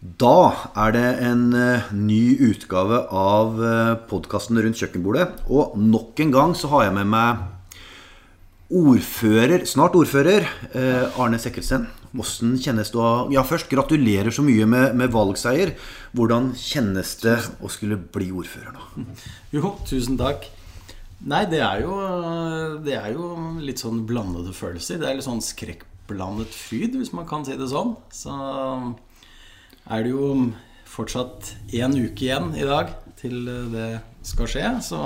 Da er det en uh, ny utgave av uh, podkasten rundt kjøkkenbordet. Og nok en gang så har jeg med meg ordfører, snart ordfører, uh, Arne Sekkelsen. Hvordan kjennes det å Ja, først, gratulerer så mye med, med, valgseier. Hvordan kjennes det å skulle bli ordfører nå? Jo, tusen takk. Nei, det er jo, det er jo litt sånn blandede følelser. Det er litt sånn skrekkblandet fryd, hvis man kan si det sånn. Så er det jo fortsatt én uke igjen i dag til det skal skje. Så,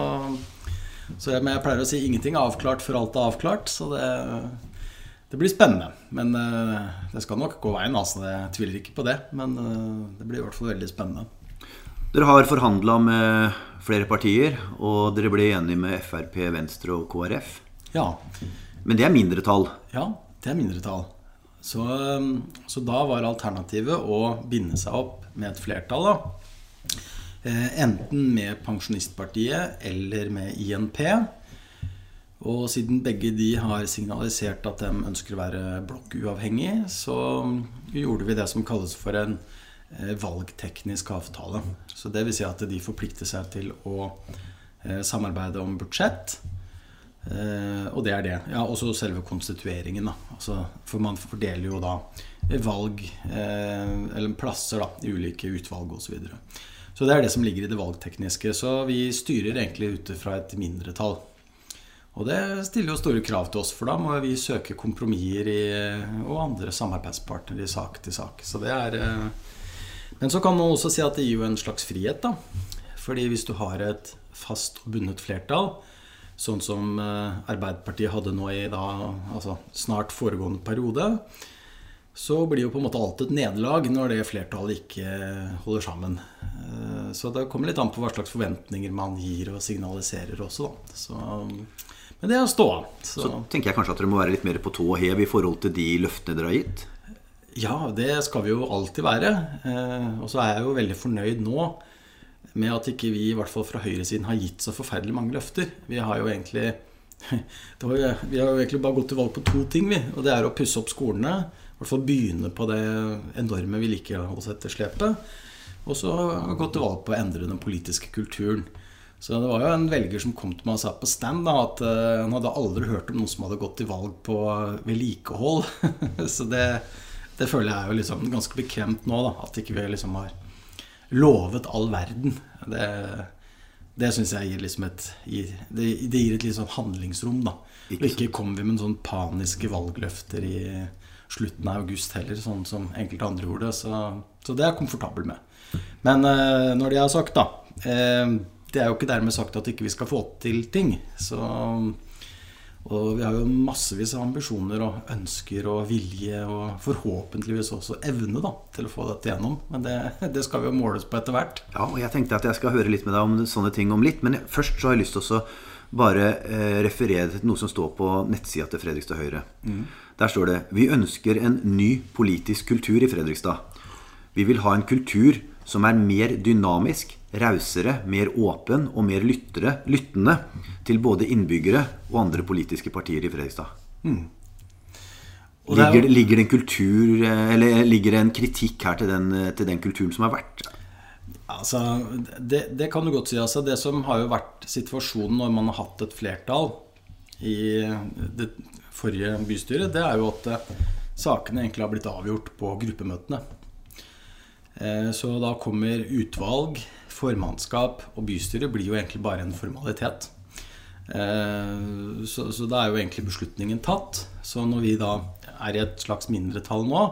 så jeg, men jeg pleier å si ingenting er avklart før alt er avklart. Så det, det blir spennende. Men uh, det skal nok gå veien. Altså. Jeg tviler ikke på det. Men uh, det blir i hvert fall veldig spennende. Dere har forhandla med flere partier, og dere ble enige med Frp, Venstre og KrF. Ja. Men det er mindretall? Ja, det er mindretall. Så, um, så, da var alternativet å binde seg opp med et flertall. Da. Eh, enten med Pensjonistpartiet eller med INP. Og siden begge de har signalisert at de ønsker å være blokkuavhengig, så gjorde vi det som kalles for en eh, valgteknisk avtale. Så det vil si at de forplikter seg til å eh, samarbeide om budsjett Uh, og det er det. Ja, Også selve konstitueringen. Altså, for man fordeler jo da valg, uh, eller plasser, da, i ulike utvalg osv. Så, videre. så det er det som ligger i det valgtekniske. Så vi styrer egentlig ut fra et mindretall. Og det stiller jo store krav til oss, for da må vi søke kompromisser og andre samarbeidspartnere i sak til sak. Så det er uh, Men så kan man også si at det gir jo en slags frihet, da. Fordi hvis du har et fast og bundet flertall, sånn som eh, Arbeiderpartiet hadde nå i da, altså snart foregående periode, så blir jo på en måte alt et nederlag når det flertallet ikke holder sammen. Eh, så det kommer litt an på hva slags forventninger man gir og signaliserer også, da. Så, men det er å stå av. Så. så tenker jeg kanskje at dere må være litt mer på tå og hev i forhold til de løftene dere har gitt? Ja, det skal vi jo alltid være. Eh, og så er jeg jo veldig fornøyd nå med at ikke vi i hvert fall fra høyresiden har gitt så forferdelig mange løfter. Vi har jo egentlig var, vi har jo egentlig bare gått til valg på to ting, vi. Og det er å pusse opp skolene. I hvert fall begynne på det enorme vedlikeholdsetterslepet. Og så har vi gått til valg på å endre den politiske kulturen. Så det var jo en velger som kom til meg og sa på stand da, at uh, han hadde aldri hørt om noen som hadde gått til valg på vedlikehold. så det, det, føler jeg er jo liksom ganske bekvemt nå, da, at ikke vi liksom har lovet all verden. Det, det syns jeg gir liksom et det, det, gir et litt sånn handlingsrom, da. Ikke, ikke kommer vi med sånn paniske valgløfter i slutten av august heller, sånn som enkelte andre gjorde. Så, så det er jeg komfortabel med. Men eh, når det er sagt, da eh, Det er jo ikke dermed sagt at ikke vi skal få til ting. Så og vi har jo massevis av ambisjoner og ønsker og vilje og forhåpentligvis også evne da, til å få dette gjennom. Men det, det skal vi jo måles på etter hvert. Ja, og jeg tenkte at jeg skal høre litt med deg om sånne ting om litt. Men først så har jeg lyst til å bare eh, referere til noe som står på nettsida til Fredrikstad Høyre. Mm. Der står det Vi ønsker en ny politisk kultur i Fredrikstad. Vi vil ha en kultur som er mer dynamisk, rausere, mer åpen og mer lyttere, lyttende til både innbyggere og andre politiske partier i Fredrikstad. Mm. Ligger, ligger, det en kultur Eller ligger det en kritikk her til den, til den kulturen som har vært? Altså, det, det, kan du godt si. Altså, det som har jo vært situasjonen når man har hatt et flertall i det forrige bystyret, det er jo at eh, sakene egentlig har blitt avgjort på gruppemøtene. Eh, så da kommer utvalg, formannskap og bystyre blir jo egentlig bare en formalitet. Eh, så, da er jo egentlig beslutningen tatt. Så når vi da er i et slags mindretall nå,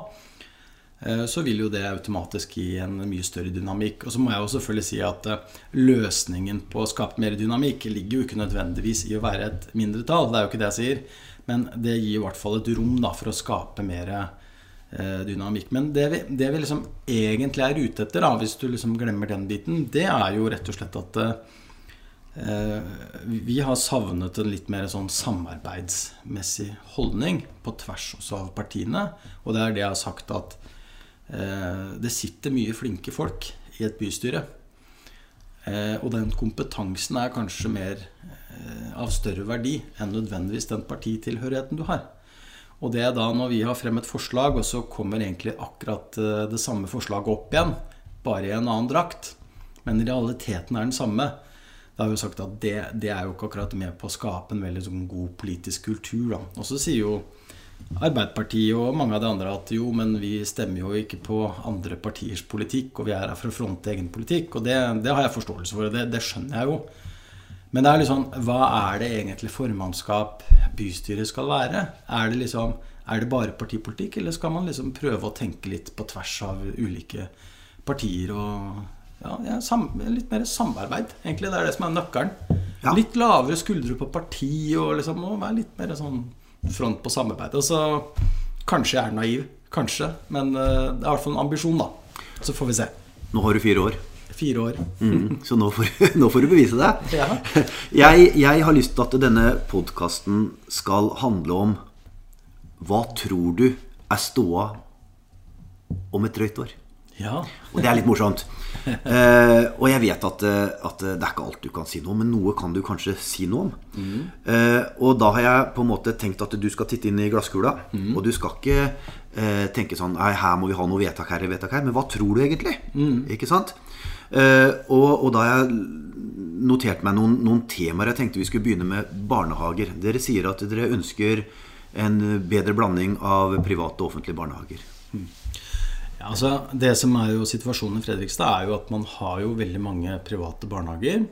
eh, så vil jo det automatisk gi en mye større dynamikk. Og så må jeg jo selvfølgelig si at løsningen på å skape mer dynamikk ligger jo ikke nødvendigvis i å være et mindretall. Det er jo ikke det jeg sier. Men det gir i hvert fall et rom da, for å skape mer dynamikk Eh. Men det vi, det vi liksom egentlig er ute etter, da, hvis du liksom glemmer den biten, det er jo rett og slett at eh, vi har savnet en litt mer sånn samarbeidsmessig holdning på tvers også av partiene. Og det er det jeg har sagt at eh, det sitter mye flinke folk i et bystyre. Eh, og den kompetansen er kanskje mer eh, av større verdi enn nødvendigvis den partitilhørigheten du har. Og det er da når vi har fremmet forslag, og så kommer egentlig akkurat eh, det samme forslaget opp igjen, bare i en annen drakt, men realiteten er den samme. Da har vi jo sagt at det, det er jo ikke akkurat med på å skape en veldig sånn god politisk kultur. Og så sier jo Arbeiderpartiet og mange av de andre at jo, men vi stemmer jo ikke på andre partiers politikk, og vi er her for å fronte egen politikk. Og det, det har jeg forståelse for, og det, det skjønner jeg jo. Men det er liksom, hva er det egentlig formannskap, bystyret, skal være? Er det liksom, er det bare partipolitikk, eller skal man liksom prøve å tenke litt på tvers av ulike partier og ja, litt mer samarbeid, egentlig. Det er det som er nøkkelen. Ja. Litt lavere skuldre på parti og liksom, må være litt mer sånn front på samarbeid. Og så kanskje jeg er naiv. Kanskje. Men uh, det er i hvert fall en ambisjon, da. Så får vi se. Nå har du fire år. Fire år. Mm, så nå får, nå får, du bevise det. Ja. Jeg, jeg, har lyst til at denne podkasten skal handle om Hva tror du er ståa om et drøyt år? Ja. Og det er litt morsomt. Uh, og jeg vet at, at, det er ikke alt du kan si noe om, men noe kan du kanskje si noe om. Mm. Uh, og da har jeg på en måte tenkt at du skal titte inn i glasskula. Mm. Og du skal ikke uh, tenke sånn Nei, her må vi ha noe vedtak her, vedtak her. Men hva tror du egentlig? Mm. Ikke sant? Og, og, da har jeg notert meg noen, noen, temaer. Jeg tenkte vi skulle begynne med barnehager. Dere sier at dere ønsker en bedre blanding av private og offentlige barnehager. Mm. Ja, altså Det som er jo situasjonen i Fredrikstad, er jo at man har jo veldig mange private barnehager.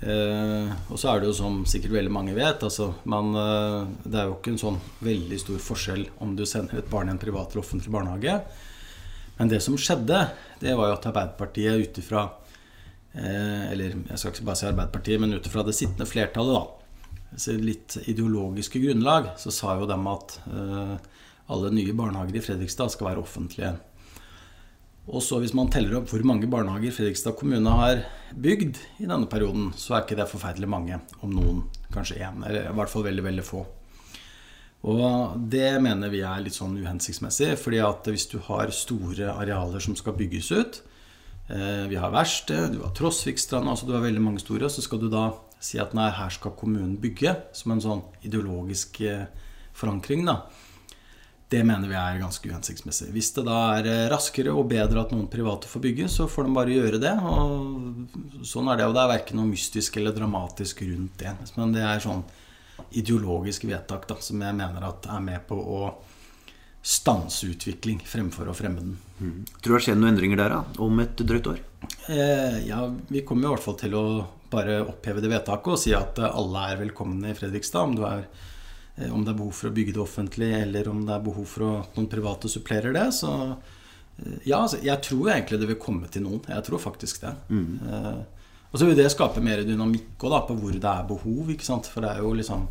Eh, og så er det jo som sikkert veldig mange vet, altså man, eh, det er jo ikke en sånn veldig stor forskjell om du sender et barn i en privat eller offentlig barnehage. Men det som skjedde, det var jo at Arbeiderpartiet ut ifra eh, Eller jeg skal ikke bare si Arbeiderpartiet, men ut ifra det sittende flertallet, da. Litt ideologiske grunnlag, så sa jo dem at eh, alle nye barnehager i Fredrikstad skal være offentlige. Og så hvis man teller opp hvor mange barnehager Fredrikstad kommune har bygd i denne perioden, så er ikke det forferdelig mange. Om noen, kanskje én. Eller i hvert fall veldig, veldig få. Og det mener vi er litt sånn uhensiktsmessig. fordi at hvis du har store arealer som skal bygges ut eh, Vi har verksted, du har Trosvikstranda, altså du har veldig mange store. Så skal du da si at nei, her skal kommunen bygge, som en sånn ideologisk eh, forankring. da det mener vi er ganske uhensiktsmessig. Hvis det da er eh, raskere og bedre at noen private får bygge, så får de bare gjøre det. Og sånn er det. Og det er verken noe mystisk eller dramatisk rundt det. Men det er sånn ideologisk vedtak da, som jeg mener at er med på å stanse utvikling fremfor å fremme den. Mm. Tror du det skjer noen endringer der da, om et drøyt år? Eh, ja, Vi kommer i hvert fall til å bare oppheve det vedtaket og si at alle er velkomne i Fredrikstad. Om du er Eh, om det er behov for å bygge det offentlig, eller om det er behov for at noen private supplerer det. Så eh, ja, altså, jeg tror egentlig det vil komme til noen. Jeg tror faktisk det. Mm. Eh, og så vil det skape mer dynamikk også, da, på hvor det er behov. ikke sant? For det er jo liksom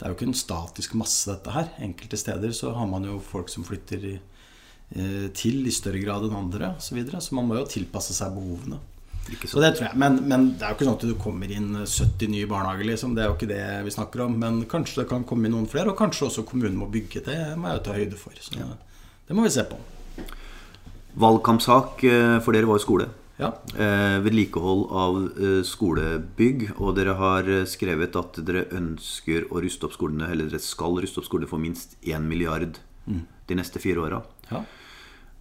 Det er jo ikke en statisk masse, dette her. Enkelte steder så har man jo folk som flytter i, til i større grad enn andre osv. Så, videre. så man må jo tilpasse seg behovene. Så det tror jeg. Men, men, det er jo ikke sånn at du kommer inn 70 nye barnehager, liksom. Det er jo ikke det vi snakker om. Men kanskje det kan komme inn noen flere, og kanskje også kommunen må bygge. Det må jeg jo ta høyde for. Så det må vi se på. Valgkampsak eh, for dere var jo skole. Ja. Eh, vedlikehold av eh, skolebygg. Og dere har eh, skrevet at dere ønsker å ruste opp skolene, eller dere skal ruste opp skolene for minst 1 milliard mm. de neste fire åra. Ja.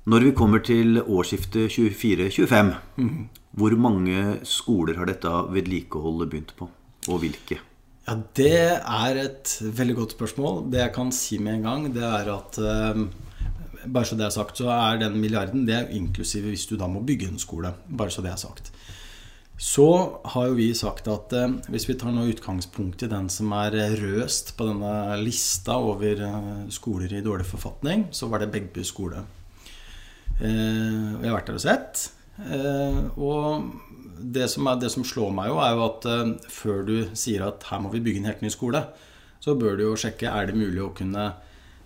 Når vi kommer til årsskiftet 24-25, mm. hvor mange skoler har dette vedlikeholdet begynt på, og hvilke? Ja, Det er et veldig godt spørsmål. Det jeg kan si med en gang, det er at um, bare så det er sagt, så er den milliarden det er inklusive hvis du da må bygge en skole. Bare så det er sagt. Så har jo vi sagt at eh, hvis vi tar noe utgangspunkt i den som er røst på denne lista over eh, skoler i dårlig forfatning, så var det Begby skole. Eh, vi har vært der og sett. Eh, og det som, er, det som, slår meg, jo er jo at eh, før du sier at her må vi bygge en helt ny skole, så bør du jo sjekke er det mulig å kunne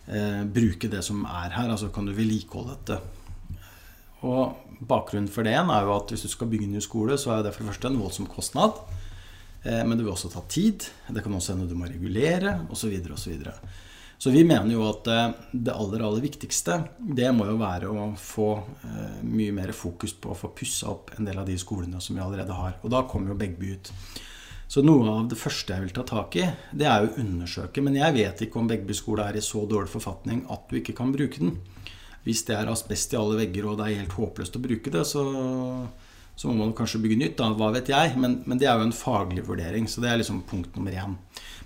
eh, bruke det som er her. Altså kan du vedlikeholde dette. Og bakgrunnen for det er jo at hvis du skal bygge en ny skole, så er det for det første en voldsom kostnad. Eh, men det vil også ta tid. Det kan også hende du må regulere, osv. osv. Så vi mener jo at eh, det aller, aller viktigste det må jo være å få eh, mye mer fokus på å få pussa opp en del av de skolene som vi allerede har. Og da kommer jo Begby ut. Så noe av det første jeg vil ta tak i, det er å undersøke. Men jeg vet ikke om Veggby skole er i så dårlig forfatning at du ikke kan bruke den. Hvis det er asbest i alle vegger og det er helt håpløst å bruke det, så, så må man kanskje bygge nytt. da, Hva vet jeg? Men, men, det er jo en faglig vurdering. Så det er liksom punkt nummer én.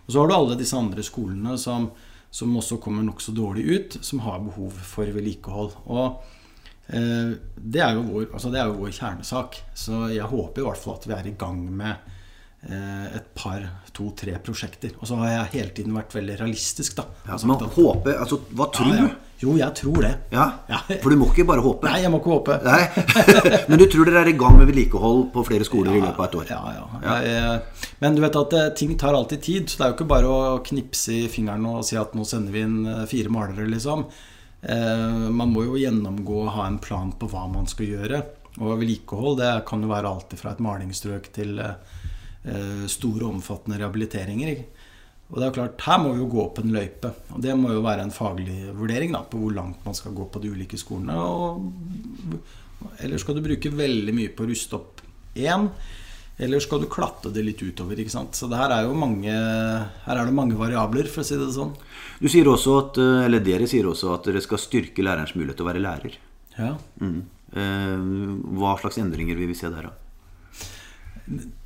Og så har du alle disse andre skolene som, som også kommer nokså dårlig ut, som har behov for vedlikehold. Og eh, det, er vår, altså det er jo vår kjernesak. Så jeg håper i hvert fall at vi er i gang med et par, to-tre prosjekter. Og så har jeg hele tiden vært veldig realistisk. da ja, Men håpe, altså, Hva tror ja, ja. du? Jo, jeg tror det. Ja, For du må ikke bare håpe? Nei, jeg må ikke håpe. men du tror dere er i gang med vedlikehold på flere skoler i løpet av et år? Ja, ja. Jeg, men du vet at eh, ting tar alltid tid. Så det er jo ikke bare å knipse i fingeren og si at nå sender vi inn eh, fire malere, liksom. man må jo gjennomgå og ha en plan på hva man skal gjøre. Og vedlikehold det kan jo være alt fra et malingsstrøk til Eh, store, omfattende rehabiliteringer. Og det er klart, Her må vi jo gå opp en løype. Og det må jo være en faglig vurdering da, på hvor langt man skal gå på de ulike skolene. Og, eller skal du bruke veldig mye på å ruste opp én? Eller skal du klatte det litt utover? ikke sant? Så her er, mange, her er det mange variabler, for å si det sånn. Du sier også at, eh, eller Dere sier også at dere skal styrke lærerens mulighet til å være lærer. Ja. Mm. Eh, hva slags endringer vil vi se der, da?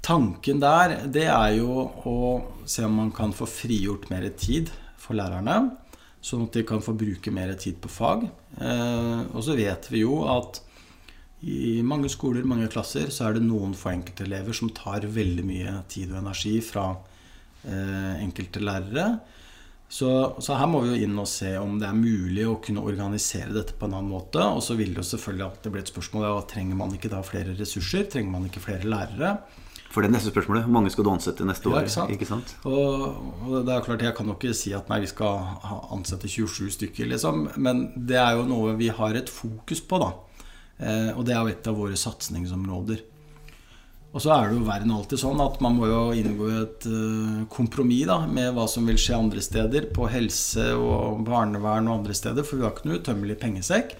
Tanken der, det er jo å se om man kan få frigjort mer tid for lærerne. Sånn at de kan få bruke mer tid på fag. Eh, og så vet vi jo at i mange skoler, mange klasser, så er det noen få enkeltelever som tar veldig mye tid og energi fra eh, enkelte lærere. Så, så, her må vi jo inn og se om det er mulig å kunne organisere dette på en annen måte. Og så vil det jo selvfølgelig at det blir et spørsmål ja, trenger man ikke da flere ressurser? Trenger man ikke flere lærere? For det neste spørsmålet hvor mange skal du ansette neste år? Ja, ikke sant? Og, og, det er klart, Jeg kan jo ikke si at nei, vi skal ansette 27 stykker, liksom. Men det er jo noe vi har et fokus på, da. Eh, og det er jo et av våre satsingsområder. Og så er det jo verden alltid sånn at man må jo inngå et uh, kompromiss med hva som vil skje andre steder, på helse og barnevern og andre steder, for vi har ikke noe utømmelig pengesekk.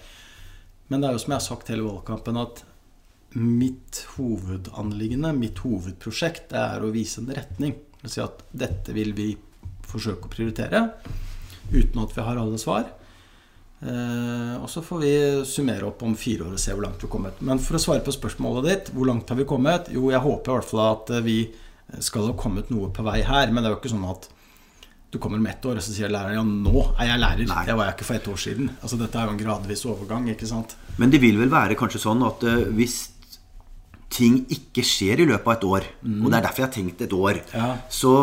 Men det er jo som jeg har sagt hele valgkampen, at mitt hovedanliggende, mitt hovedprosjekt, det er å vise en retning. Det vil si at dette vil vi forsøke å prioritere, uten at vi har alle svar. Eh, og så får vi summere opp om fire år og se hvor langt vi har kommet. Men for å svare på spørsmålet ditt, hvor langt har vi kommet? Jo, jeg håper i hvert fall at vi skal ha kommet noe på vei her. Men det er jo ikke sånn at du kommer om ett år og så sier læreren ja, nå er jeg lærer. Nei. Det var jeg ikke for ett år siden. Altså Dette er jo en gradvis overgang. ikke sant? Men det vil vel være kanskje sånn at uh, hvis ting ikke skjer i løpet av et år, mm. og det er derfor jeg har tenkt et år, ja. så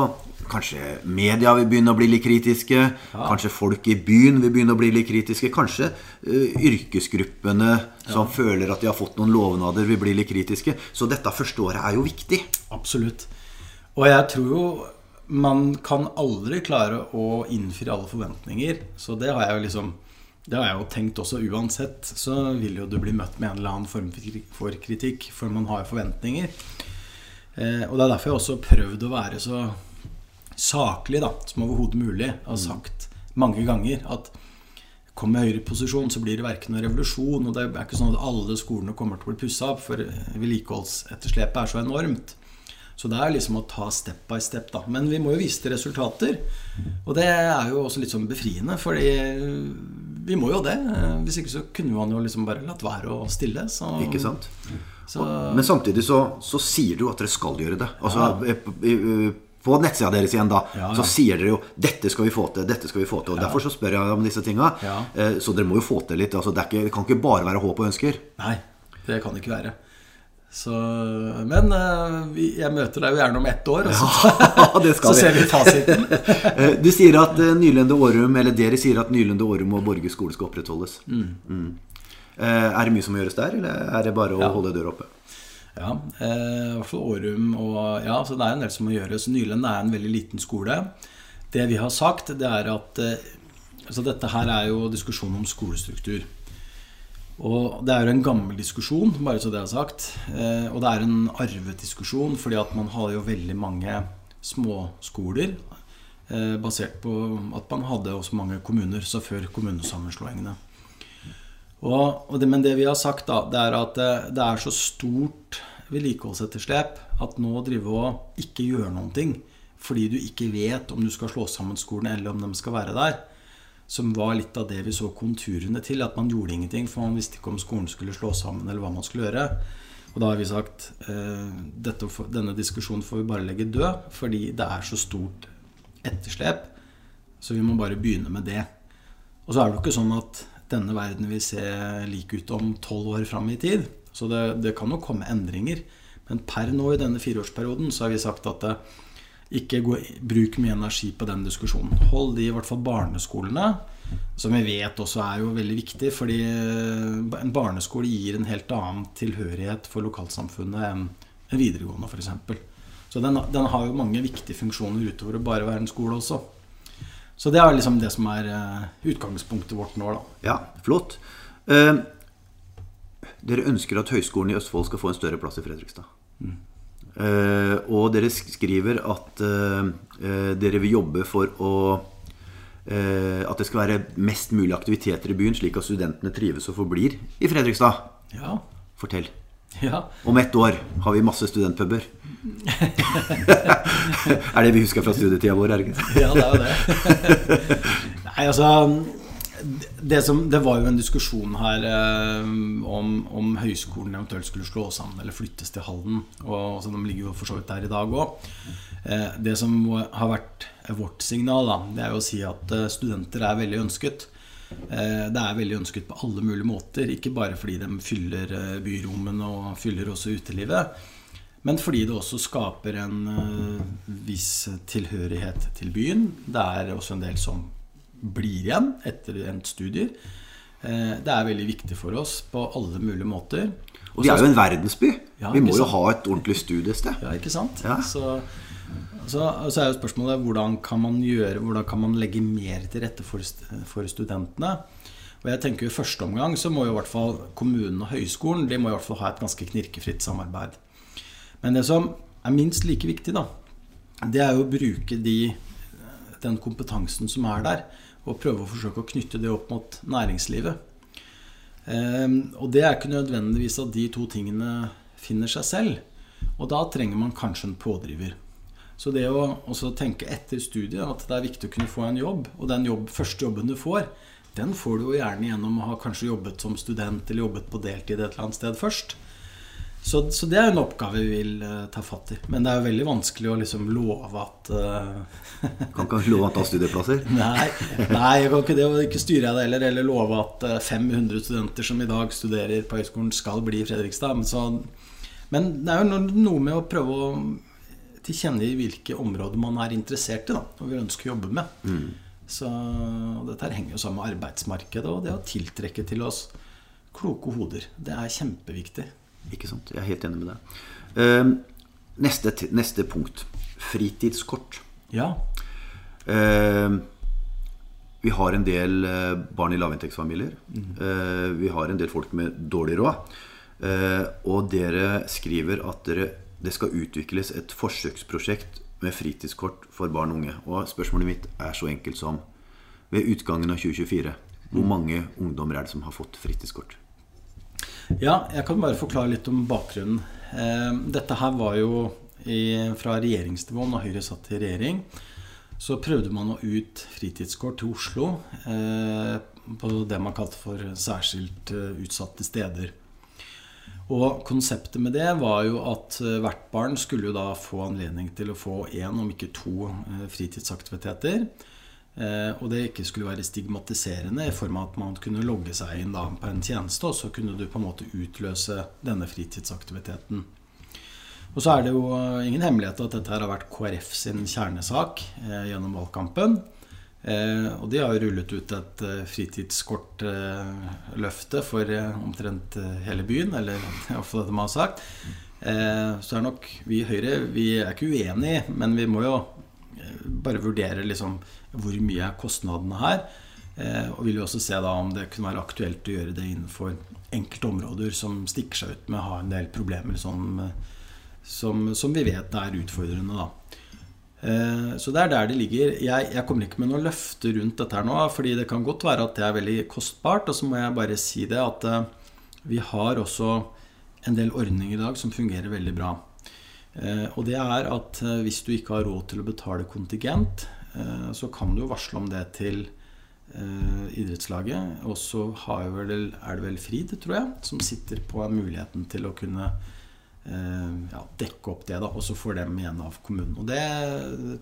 Kanskje media vil begynne å bli litt kritiske. Ja. Kanskje folk i byen vil begynne å bli litt kritiske. Kanskje uh, yrkesgruppene som ja. føler at de har fått noen lovnader, vil bli litt kritiske. Så dette første året er jo viktig. Absolutt. Og jeg tror jo man kan aldri klare å innfri alle forventninger. Så det har jeg jo liksom det har jeg jo tenkt også. Uansett så vil jo du bli møtt med en eller annen form for kritikk, for man har jo forventninger. Eh, og det er derfor jeg også har prøvd å være så saklig da, som overhodet mulig. Har mm. sagt mange ganger at kommer i posisjon så blir det verken noen revolusjon. Og det er ikke sånn at alle skolene kommer til å bli pussa opp, for vedlikeholdsetterslepet er så enormt. Så det er liksom å ta step by step, da. Men vi må jo vise til resultater. Og det er jo også litt sånn befriende, fordi vi må jo det. Hvis ikke så kunne man jo liksom bare latt være å stille. Så, ikke sant? Så, Men samtidig så, så, sier du at dere skal gjøre det. Altså, ja på nettsida deres igjen, da, ja, ja. så sier dere jo 'Dette skal vi få til'. dette skal vi få til Og ja. Derfor så spør jeg om disse tinga. Eh, så dere må jo få til litt. Altså, det, ikke, det, kan ikke bare være håp og ønsker. Nei, det kan det ikke være. Så, men eh, jeg møter deg jo gjerne om ett år, og så, så ser vi fasiten. Eh, du sier at Nylende Årum, eller dere sier at Nylende Årum og Borge skole skal opprettholdes. Mm. Mm. Er det mye som må gjøres der, eller er det bare å holde døra oppe? Ja, eh, i hvert fall Årum og Ja, så det er en del som må gjøres. Nylend er en veldig liten skole. Det vi har sagt, det er at eh, altså Dette her er jo diskusjon om skolestruktur. Og det er jo en gammel diskusjon, bare så det er sagt. Eh, og det er en arvet diskusjon, fordi at man har jo veldig mange småskoler. Basert på at man hadde også mange kommuner så før kommunesammenslåingene. Og, og det, men det vi har sagt, da, det er at det, det, er så stort vedlikeholdsetterslep at nå drive og ikke gjøre noen ting fordi du ikke vet om du skal slå sammen skolene eller om de skal være der. Som var litt av det vi så konturene til. At man gjorde ingenting, for man visste ikke om skolen skulle slå sammen eller hva man skulle gjøre. Og da har vi sagt eh, dette, denne diskusjonen får vi bare legge død, fordi det er så stort etterslep. Så vi må bare begynne med det. Og så er det jo ikke sånn at denne verden vil se lik ut om tolv år fram i tid. Så det, det, kan jo komme endringer. Men per nå i denne fireårsperioden så har vi sagt at det, ikke gå, bruk mye energi på den diskusjonen. Hold de i hvert fall barneskolene, som vi vet også er jo veldig viktig. Fordi eh, en barneskole gir en helt annen tilhørighet for lokalsamfunnet enn en videregående f.eks. Så den, den, har jo mange viktige funksjoner utover å bare være en skole også. Så det er liksom det som er eh, utgangspunktet vårt nå, da. Ja, flott. Eh, dere ønsker at Høgskolen i Østfold skal få en større plass i Fredrikstad. Mm. Eh, og dere skriver at eh, eh dere vil jobbe for å eh, At det skal være mest mulig aktiviteter i byen, slik at studentene trives og forblir i Fredrikstad. Ja. Fortell. Ja. Om ett år har vi masse studentpuber. er det vi husker fra studietida vår? Er det ikke? ja, det er jo det. Nei, altså det, som, det, var jo en diskusjon her eh, om, om, høyskolen eventuelt skulle slå sammen eller flyttes til Halden. Og, så De ligger jo for så vidt der i dag òg. Eh, det som har vært vårt signal, da, det er jo å si at eh, studenter er veldig ønsket. Eh, det er veldig ønsket på alle mulige måter. Ikke bare fordi de fyller eh, byrommene og fyller også utelivet. Men fordi det også skaper en eh, viss tilhørighet til byen. Det er også en del som blir igjen etter endt studier. Det er veldig viktig for oss på alle mulige måter. Og vi er jo en verdensby. Ja, vi må jo ha et ordentlig studiested. Ja, ikke sant? Ja. Så så, så, er jo spørsmålet hvordan kan man gjøre, hvordan kan man legge mer til rette for, for studentene? Og jeg tenker I første omgang så må jo i hvert fall kommunen og høyskolen de må i hvert fall ha et ganske knirkefritt samarbeid. Men det som er minst like viktig, da, det er jo å bruke de, den kompetansen som er der, og prøve å forsøke å knytte det opp mot næringslivet. Um, og det er ikke nødvendigvis at de to tingene finner seg selv. Og da trenger man kanskje en pådriver. Så det å også tenke etter studiet at det er viktig å kunne få en jobb, og den jobb, første jobben du får, den får du jo gjerne gjennom å ha kanskje jobbet som student eller jobbet på deltid et eller annet sted først. Så, så det er en oppgave vi vil uh, ta fatt i. Men det er jo veldig vanskelig å liksom love at uh, Kan ikke love at du har studieplasser? nei, nei, jeg kan ikke det. Og ikke styrer jeg det heller. Eller love at uh, eh, 500 studenter som i dag studerer på høyskolen, skal bli i Fredrikstad. Men, så, men det er jo noe med å prøve å tilkjennegi hvilke områder man er interessert i da, og vil ønske å jobbe med. Mm. Så dette henger jo sammen med arbeidsmarkedet og det å tiltrekke til oss kloke hoder. Det er kjempeviktig. Ikke sant. Jeg er helt enig med deg. Uh, neste, neste, punkt. Fritidskort. Ja. Uh, vi har en del eh, barn i lavinntektsfamilier. Mm. Uh, vi har en del folk med dårlig råd. og dere skriver at dere det skal utvikles et forsøksprosjekt med fritidskort for barn og unge. Og spørsmålet mitt er så enkelt som ved utgangen av 2024 hvor mm. mange ungdommer er det som har fått fritidskort? Ja, jeg kan bare forklare litt om bakgrunnen. Eh, dette her var jo i, fra regjeringsnivå når Høyre satt i regjering. Så prøvde man å ut fritidskort til Oslo eh, på det man kalte for særskilt eh, utsatte steder. Og konseptet med det var jo at eh, hvert barn skulle jo da få anledning til å få én, om ikke to, eh, fritidsaktiviteter. Eh, og det ikke skulle være stigmatiserende i form av at man kunne logge seg inn da på en tjeneste, og så kunne du på en måte utløse denne fritidsaktiviteten. Og så er det jo ingen hemmelighet at dette her har vært KrF sin kjernesak gjennom valgkampen. Eh, og de har rullet ut et eh, fritidskortløfte for eh, omtrent hele byen. Eller iallfall det de har sagt. så er nok vi i Høyre Vi er ikke uenige, men vi må jo bare vurdere liksom hvor mye er kostnadene her. og vil jo også se da om det kunne være aktuelt å gjøre det innenfor enkelte områder som stikker seg ut med å ha en del problemer som, som, som vi vet er utfordrende. da så det er der det ligger. Jeg, jeg, kommer ikke med noe løfte rundt dette her nå, fordi det kan godt være at det er veldig kostbart. Og så må jeg bare si det at eh, vi har også en del ordninger i dag som fungerer veldig bra. Eh, og det er at eh, hvis du ikke har råd til å betale kontingent, eh, så kan du jo varsle om det til idrettslaget. Og så er det vel Frid, tror jeg, som sitter på muligheten til å kunne ja, dekke opp det. da, Og så får dem igjen av kommunen. Og det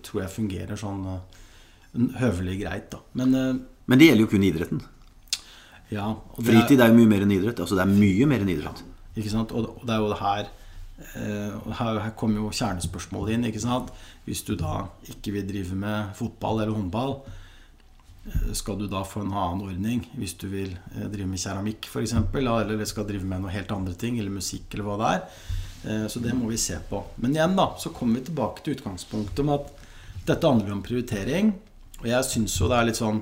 tror jeg fungerer sånn høvelig greit. da. Men, Men det gjelder jo kun idretten. Ja, Fritid er jo mye mer enn idrett. Altså det er mye mer enn idrett. Ja, ikke sant? Og det er jo det her Eh, og her, her kommer jo kjernespørsmålet inn. ikke sant? Hvis du da ikke vil drive med fotball eller håndball, eh, skal du da få en annen ordning hvis du vil eh, drive med keramikk f.eks.? Eller skal drive med noe helt andre ting, eller musikk, eller hva det er. Så det må vi se på. Men igjen da, så kommer vi tilbake til utgangspunktet om at dette handler om prioritering. Og jeg syns jo det er litt sånn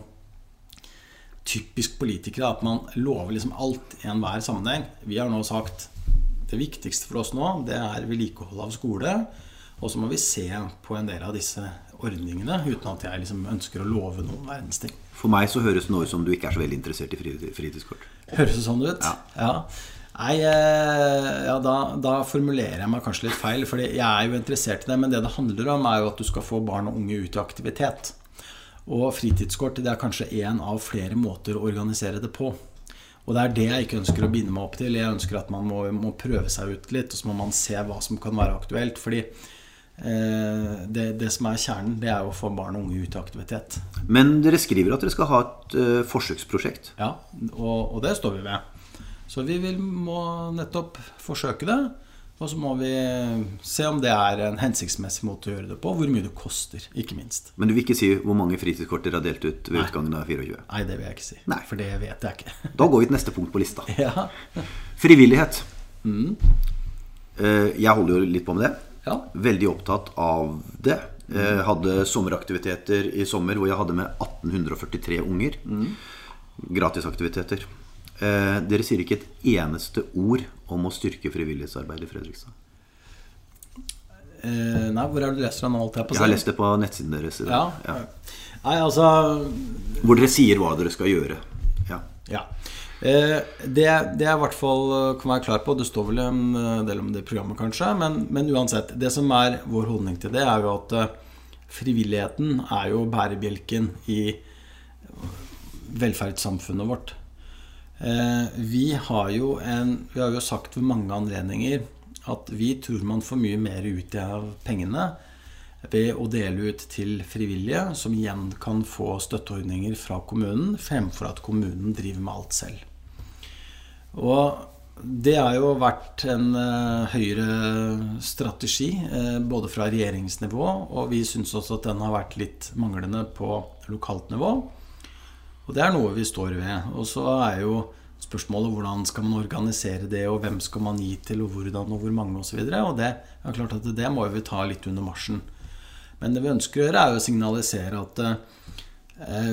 typisk politikere at man lover liksom alt i enhver sammenheng. Vi har nå sagt det viktigste for oss nå, det er vedlikehold av skole. Og så må vi se på en del av disse ordningene, uten at jeg liksom ønsker å love noen verdens ting. For meg så høres det nå ut som du ikke er så veldig interessert i fritidskort. Høres det sånn ut? Ja. ja. Nei, eh, ja, da, da, formulerer jeg meg kanskje litt feil. For jeg er jo interessert i det. Men det det handler om, er jo at du skal få barn og unge ut i aktivitet. Og fritidskort det er kanskje én av flere måter å organisere det på. Og det er det jeg ikke ønsker å binde meg opp til. Jeg ønsker at man må, må prøve seg ut litt, og så må man se hva som kan være aktuelt. Fordi eh, det, det, som er kjernen, det er jo å få barn og unge ut i aktivitet. Men dere skriver at dere skal ha et uh, forsøksprosjekt? Ja, og, og, det står vi ved. Så vi vil, må nettopp forsøke det. Og så må vi se om det er en hensiktsmessig måte å gjøre det på. Hvor mye det koster, ikke minst. Men du vil ikke si hvor mange fritidskort dere har delt ut ved Nei. utgangen av 24? Nei, det vil jeg ikke si. Nei. For det vet jeg ikke. da går vi til neste punkt på lista. Ja. Frivillighet. Mm. Eh, jeg holder jo litt på med det. Ja. Veldig opptatt av det. Jeg hadde sommeraktiviteter i sommer hvor jeg hadde med 1843 unger. Mm. Gratisaktiviteter. Eh, dere sier ikke et eneste ord om å styrke frivillighetsarbeidet i Fredrikstad. Eh, nei, hvor er det du lest det nå? Jeg, jeg har lest det på nettsiden deres. Ja. ja. Nei, altså Hvor dere sier hva dere skal gjøre. Ja. ja. Eh, det, det jeg i hvert fall eh, kan være klar på Det står vel en eh, del om det i programmet, kanskje. Men, men, uansett. Det som er vår holdning til det, er jo at eh, frivilligheten er jo bærebjelken i velferdssamfunnet vårt. Eh, vi har, en, vi har jo sagt ved mange anledninger at vi tror man får mye mer ut av pengene ved å dele ut til frivillige, som igjen kan få støtteordninger fra kommunen, fremfor at kommunen driver med alt selv. Og det har jo vært en uh, høyere strategi, uh, både fra regjeringsnivå, og vi syns også at den har vært litt manglende på lokalt nivå. Og det er noe vi står ved. Og så er jo spørsmålet hvordan skal man organisere det, og hvem skal man gi til, og hvordan, og hvor mange, osv. Og, så og det er klart at det må vi ta litt under marsjen. Men det vi ønsker å gjøre, er å signalisere at eh,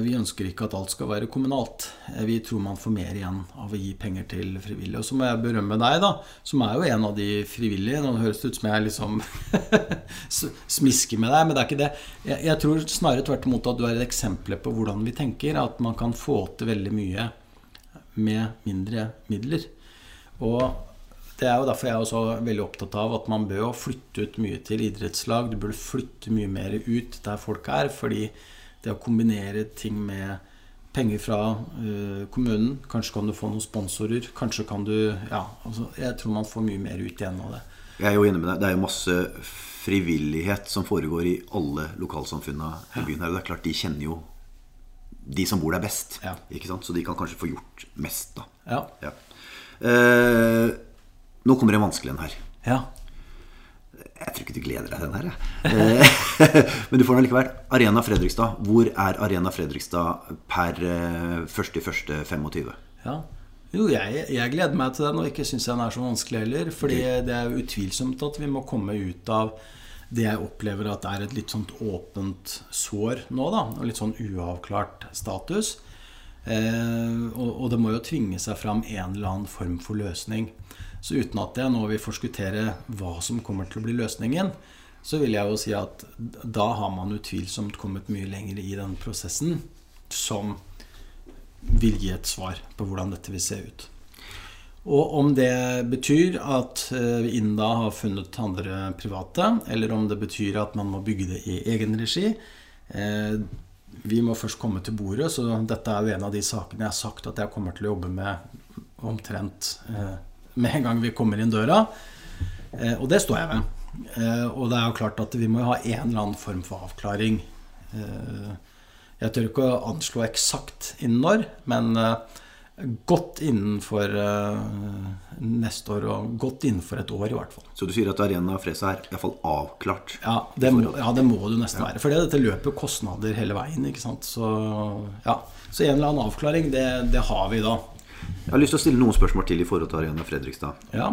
vi ønsker ikke at alt skal være kommunalt. Eh, vi tror man får mer igjen av å gi penger til frivillige. Og så må jeg berømme deg, da, som er jo en av de frivillige. Nå høres det ut som jeg liksom smisker med deg, men det er ikke det. Jeg tror snarere tvert imot at du er et eksempel på hvordan vi tenker. At man kan få til veldig mye med mindre midler. Og det er jo derfor jeg er også veldig opptatt av at man bør flytte ut mye til idrettslag. Du burde flytte mye mer ut der folk er. Fordi det å kombinere ting med penger fra uh, kommunen Kanskje kan du få noen sponsorer. Kanskje kan du Ja, altså, jeg tror man får mye mer ut igjen av det. Jeg er jo enig med deg. Det er jo masse frivillighet som foregår i alle lokalsamfunna i byen her. Det er klart, de kjenner jo de som bor der best. Ja. Ikke sant? Så de kan kanskje få gjort mest, da. Ja. ja. Eh, nå kommer en vanskelig en her. Ja. Jeg tror ikke du gleder deg til den her, jeg. Eh, men du får den likevel. Arena Fredrikstad. Hvor er Arena Fredrikstad per 1.1.25? Eh, ja. Jo, jeg, jeg, gleder meg til den, og ikke syns jeg den er så vanskelig heller. Fordi det er utvilsomt at vi må komme ut av det jeg opplever at er et litt sånt åpent sår nå, da. Og litt sånn uavklart status. Eh, og, og, det må jo tvinge seg fram en eller annen form for løsning. Så uten at jeg nå vil forskuttere hva som kommer til å bli løsningen, så vil jeg jo si at da har man utvilsomt kommet mye lenger i den prosessen som vil gi et svar på hvordan dette vil se ut. Og om det betyr at vi innen da har funnet andre private, eller om det betyr at man må bygge det i egen regi eh, Vi må først komme til bordet, så dette er jo en av de sakene jeg har sagt at jeg kommer til å jobbe med omtrent eh, med en gang vi kommer inn døra. Og det står jeg ved. Og det er jo klart at vi må ha en eller annen form for avklaring. Jeg tør ikke å anslå eksakt innen når, men godt innenfor neste år, og godt innenfor et år i hvert fall. Så du sier at Arena Fresa er iallfall avklart? Ja det, må, ja, det må det nesten ja. være. For dette løper kostnader hele veien. ikke sant? Så, ja. Så en eller annen avklaring, det, det, har vi da. Jeg har lyst til å stille noen spørsmål til i forhold til Arena Fredrikstad. Ja.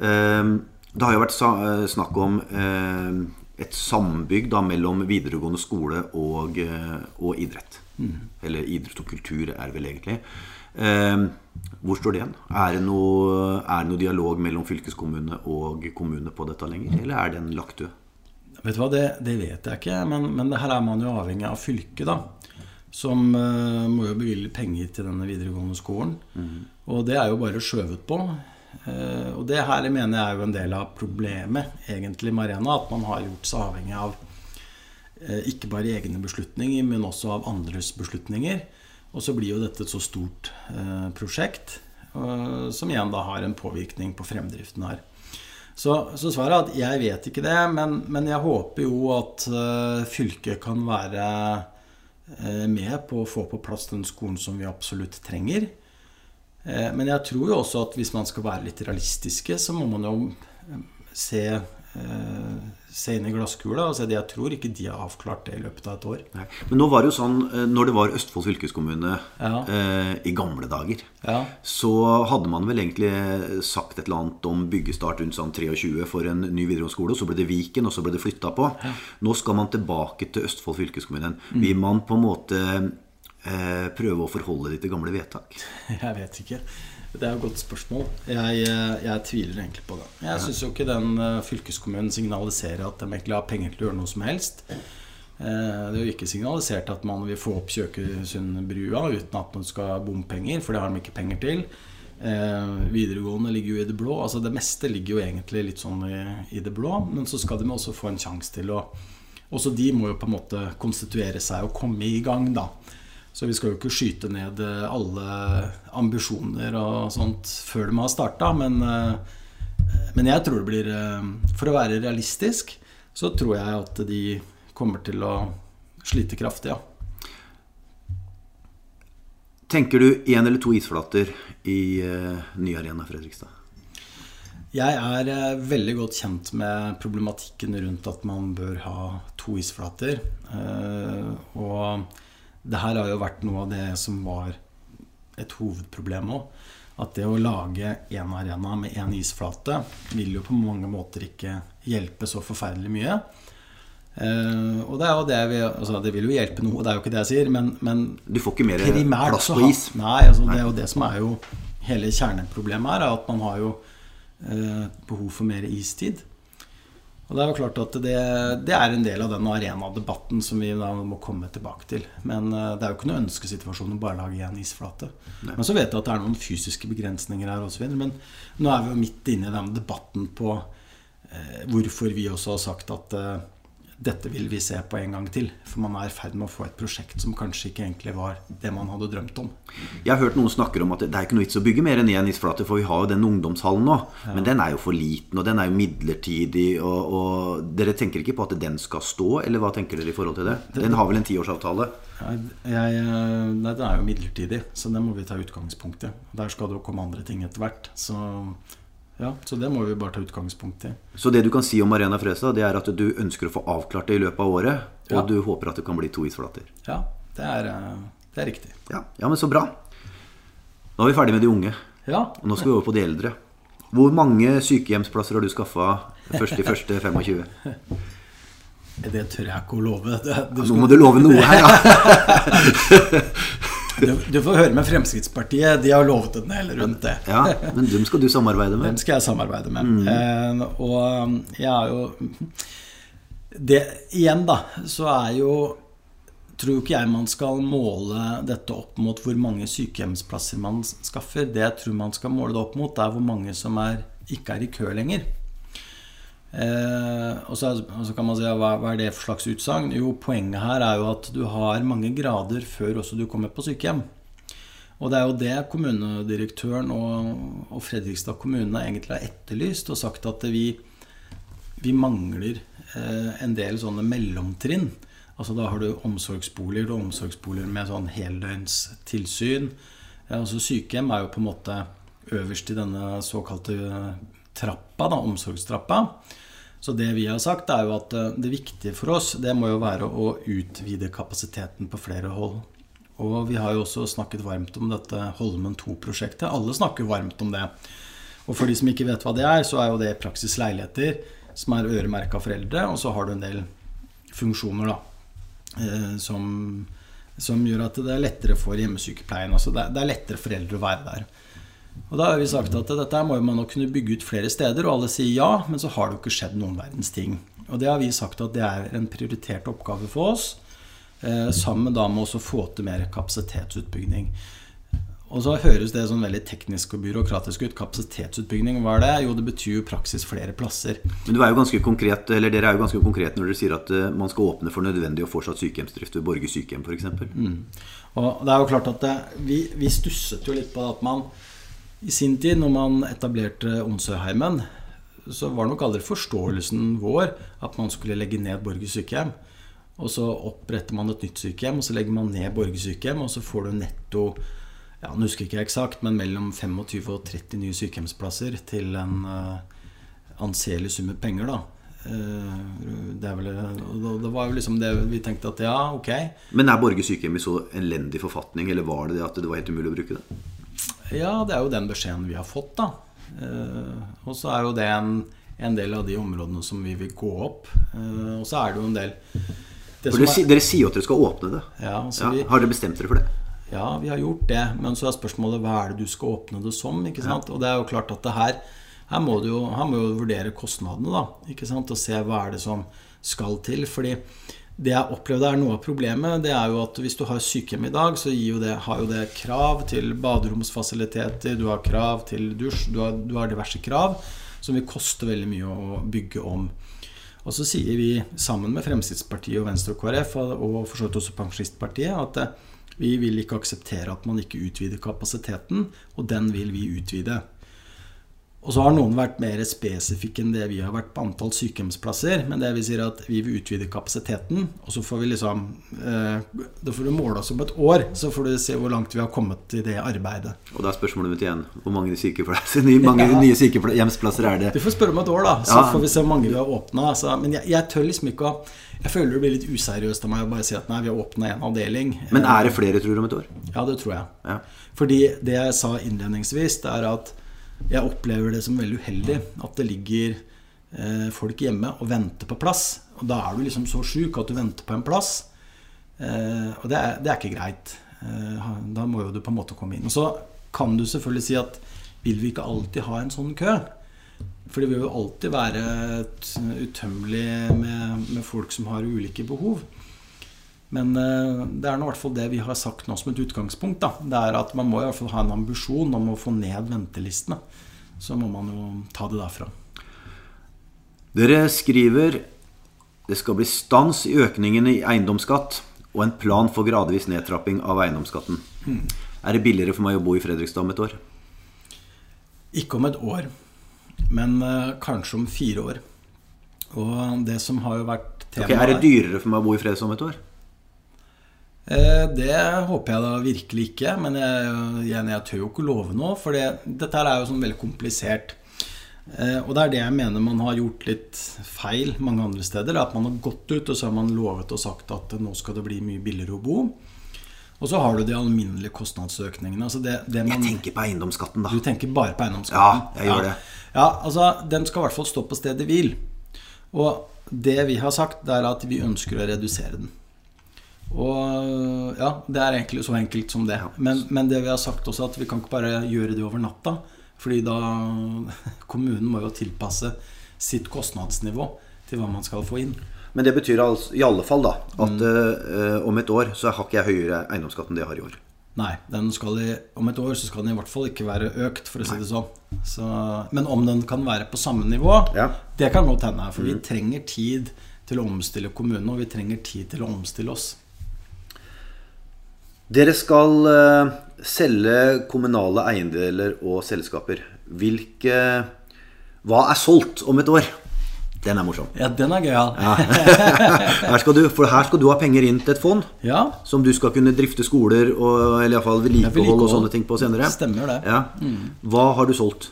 Uh, det har jo vært eh, snakk om uh, et sambygg da, mellom videregående skole og, og idrett. Mm. Eller idrett og kultur er vel egentlig. Eh, hvor står det igjen? Er det, noe, er det noe dialog mellom fylkeskommune og kommune på dette lenger, eller er den lagt død? Vet du hva, det, det vet jeg ikke, men, men her er man jo avhengig av fylket, da. Som uh, må jo bevilge penger til denne videregående skolen. Mm. Og det er jo bare skjøvet på. Uh, og det her mener jeg er jo en del av problemet egentlig med Arena. At man har gjort seg avhengig av uh, ikke bare egne beslutninger, men også av andres beslutninger. Og så blir jo dette et så stort prosjekt, som igjen da har en påvirkning på fremdriften her. Så, så svaret er at jeg vet ikke det, men, men jeg håper jo at fylket kan være med på å få på plass den skolen som vi absolutt trenger. Eh, men jeg tror jo også at hvis man skal være litt realistiske, så må man jo eh, se Eh, se inn i glasskula og jeg tror ikke de har avklart det i løpet av et år. Nei. Men nå var det jo sånn, eh, når det var Østfold fylkeskommune ja. eh, i gamle dager, ja. så hadde man vel egentlig sagt et eller annet om byggestart rundt sånn 23 for en ny videregående skole. Og så ble det Viken, og så ble det flytta på. Ja. Nå skal man tilbake til Østfold fylkeskommune. Mm. Vil man på en måte eh, prøve å forholde de til gamle vedtak? Jeg vet ikke. Det er et godt spørsmål. Jeg, eh, jeg, tviler egentlig på det. Jeg syns jo ikke den eh, fylkeskommunen signaliserer at de egentlig har penger til å gjøre noe som helst. Eh, det er jo ikke signalisert at man vil få opp Kjøkesundbrua uten at man skal ha bompenger, for det har de ikke penger til. Videregående ligger jo i det blå. Altså Det meste ligger jo egentlig litt sånn i, i det blå. Men så skal de også få en sjanse til å Også de må jo på en måte konstituere seg og komme i gang, da. Så vi skal jo ikke skyte ned eh, alle ambisjoner og sånt før de har starta. Men, eh, men, jeg tror det blir eh, For å være realistisk så tror jeg at de kommer til å slite kraftig, ja. Tenker du én eller to isflater i uh, ny arena Fredrikstad? Jeg er uh, veldig godt kjent med problematikken rundt at man bør ha to isflater. Uh, og det her har jo vært noe av det som var et hovedproblem òg. At det å lage én arena med én isflate vil jo på mange måter ikke hjelpe så forferdelig mye. Uh, og det er jo det vi altså Det vil jo hjelpe noe, det er jo ikke det jeg sier, men, men Du får ikke mer plass på is? Nei, altså, nei, det er jo det som er jo hele kjerneproblemet her, er at man har jo uh, behov for mer istid. Og det er jo klart at det, det er en del av den arenadebatten som vi da må komme tilbake til. Men uh, det er jo ikke noen ønskesituasjon å bare lage én isflate. Nei. Men så vet jeg at det er noen fysiske begrensninger her osv. Men nå er vi jo midt inne i den debatten på eh, hvorfor vi også har sagt at uh, dette vil vi se på en gang til. For man er i ferd med å få et prosjekt som kanskje ikke egentlig var det man hadde drømt om. Jeg har hørt noen snakker om at det er ikke noe vits å bygge mer enn én isflate, for vi har jo den ungdomshallen nå. Ja. Men den er jo for liten, og den er jo midlertidig. Og, og, dere tenker ikke på at den skal stå, eller hva tenker dere i forhold til det? Den har vel en tiårsavtale? Jeg, nei, den er jo midlertidig, så den må vi ta utgangspunkt i. Der skal det jo komme andre ting etter hvert. Så ja, Så det må vi bare ta utgangspunkt i. Så det du kan si om Arena Fresa, det er at du ønsker å få avklart det i løpet av året, og ja. du håper at det kan bli to isflater? Ja, det er, eh, det er riktig. Ja. ja, men så bra. Da er vi ferdig med de unge. Ja. Og nå skal vi over på de eldre. Hvor mange sykehjemsplasser har du skaffa 1.1.25? Det tør jeg ikke å love. Det, det skal... Nå må du love noe her, ja. Du, du, får høre med Fremskrittspartiet. De har lovet en del rundt det. Ja, Men dem skal du samarbeide med? Dem skal jeg samarbeide med. Mm. Eh, og jeg er jo det, Igjen, da, så er jo tror jo ikke jeg man skal måle dette opp mot hvor mange sykehjemsplasser man skaffer. Det jeg tror man skal måle det opp mot, er hvor mange som er, ikke er i kø lenger. Eh, og, så, og, så, kan man si ja, hva, hva, er det for slags utsagn? Jo, poenget her er jo at du har mange grader før også du kommer på sykehjem. Og det er jo det kommunedirektøren og, og Fredrikstad kommune egentlig har etterlyst og sagt at vi, vi mangler eh, en del sånne mellomtrinn. Altså Da har du omsorgsboliger og omsorgsboliger med sånn heldøgnstilsyn. Ja, altså Sykehjem er jo på en måte øverst i denne såkalte trappa, da, omsorgstrappa. Så det vi har sagt, er jo at eh, det viktige for oss det må jo være å utvide kapasiteten på flere hold. Og vi har jo også snakket varmt om dette Holmen 2-prosjektet. Alle snakker varmt om det. Og for de som ikke vet hva det er, så er jo det i praksis leiligheter som er øremerka foreldre, og så har du en del funksjoner da, eh, som, som, gjør at det er lettere for hjemmesykepleien. Altså det, er lettere for eldre å være der. Og da har vi sagt at dette må man nok kunne bygge ut flere steder, og alle sier ja, men så har det jo ikke skjedd noen verdens ting. Og det har vi sagt at det er en prioritert oppgave for oss. Eh, sammen da med å få til mer kapasitetsutbygging. Og så høres det sånn veldig teknisk og byråkratisk ut. Kapasitetsutbygging, hva er det? Jo, det betyr jo praksis flere plasser. Men er konkret, Dere er jo ganske konkrete når dere sier at eh, man skal åpne for nødvendig og fortsatt sykehjemsdrift ved Borge sykehjem f.eks. Mm. Og det er jo klart at det, vi, vi, stusset jo litt på at man i sin tid, når man etablerte Onsøyheimen, så var nok aldri forståelsen vår at man skulle legge ned Borge sykehjem. Og så oppretter man et nytt sykehjem, og så legger man ned Borge sykehjem, og så får du netto ja, nå husker jeg ikke eksakt, men mellom 25 og 30 nye sykehjemsplasser til en uh, anselig sum med penger, da. Uh, det, vel, det, var jo liksom det vi tenkte at ja, ok. Men er Borge sykehjem i så elendig forfatning, eller var det det at det var helt umulig å bruke det? Ja, det er jo den beskjeden vi har fått, da. Uh, og så er jo det en, en, del av de områdene som vi vil gå opp. og så er det jo en del er, dere, sier jo at dere skal åpne det. Ja, ja, vi, har dere bestemt dere for det? Ja, vi har gjort det. Men så er spørsmålet hva er det du skal åpne det som? ikke sant? Og det er jo klart at det her her må du jo, her må jo vurdere kostnadene, da. ikke sant? Og se hva er det som skal til. fordi det jeg opplevde er noe av problemet, det er jo at hvis du har sykehjem i dag, så jo det, har jo det krav til baderomsfasiliteter, du har krav til dusj, du har, du har diverse krav som vil koste veldig mye å bygge om. Og så sier vi sammen med Fremskrittspartiet og Venstre og KrF, og for så vidt også Pensjonistpartiet, at eh, vi vil ikke akseptere at man ikke utvider kapasiteten, og den vil vi utvide. Og så har noen vært mer spesifikke enn det vi har vært på antall sykehjemsplasser. Men det vil si at vi vil utvide kapasiteten, og så får vi liksom eh, Da får du måle oss om et år, så får du se hvor langt vi har kommet i det arbeidet. Og da er spørsmålet mitt igjen hvor mange, mange ja. nye sykehjemsplasser er det? Du får spørre om et år, da. Så ja. får vi se hvor mange vi har åpna. Altså. Men jeg, jeg, tør liksom ikke å Jeg føler det blir litt useriøst av meg å bare si at nei, vi har åpna en avdeling. Men er det flere, tror du, om et år? Ja, det tror jeg. Ja. Fordi det jeg sa innledningsvis, det er at jeg opplever det som veldig uheldig at det ligger eh, folk hjemme og venter på plass. Og da er du liksom så sjuk at du venter på en plass. Eh, og det er, det er, ikke greit. Eh, da må jo du på en måte komme inn. Og så kan du selvfølgelig si at vil vi ikke alltid ha en sånn kø? For det vil jo alltid være utømmelig med, med folk som har ulike behov. Men eh, det er nå i hvert fall det vi har sagt nå som et utgangspunkt. Da. Det er at Man må i hvert fall ha en ambisjon om å få ned ventelistene. Så må man jo ta det derfra. Dere skriver det skal bli stans i økningen i eiendomsskatt og en plan for gradvis nedtrapping av eiendomsskatten. Mm. Er det billigere for meg å bo i Fredrikstad om et år? Ikke om et år, men uh, kanskje om fire år. Og det som har jo vært temaet okay, Er det dyrere for meg å bo i Fredrikstad om et år? Eh, det håper jeg da virkelig ikke. Men jeg, jeg, jeg tør jo ikke love noe, for det, dette er jo sånn veldig komplisert. Eh, og det er det jeg mener man har gjort litt feil mange andre steder. At man har gått ut og så har man lovet og sagt at nå skal det bli mye billigere å bo. Og så har du de alminnelige kostnadsøkningene. Altså det, det man, jeg tenker på eiendomsskatten, da. Du tenker bare på eiendomsskatten? Ja, jeg gjør det. Ja, altså Den skal i hvert fall stå på stedet hvil. Og det vi har sagt, det er at vi ønsker å redusere den. Og ja, det er egentlig så enkelt som det. Men, men, det vi har sagt også, at vi kan ikke bare gjøre det over natta. Fordi da Kommunen må jo tilpasse sitt kostnadsnivå til hva man skal få inn. Men det betyr altså, i alle fall da at eh, om et år så har ikke jeg høyere eiendomsskatt enn det jeg har i år. Nei, i, om et år så skal den i hvert fall ikke være økt, for å si det sånn. Så, men om den kan være på samme nivå, Ja. det kan godt hende. For vi trenger tid til å omstille kommunene, og vi trenger tid til å omstille oss. Dere skal eh, selge kommunale eiendeler og selskaper. Hvilke Hva er solgt om et år? Den er morsom. Ja, den er gøyal. Ja. Her skal du, for her skal du ha penger inn til et fond ja. som du skal kunne drifte skoler og eller iallfall vedlikehold og sånne ting på senere. Stemmer det. Ja. Hva har du solgt?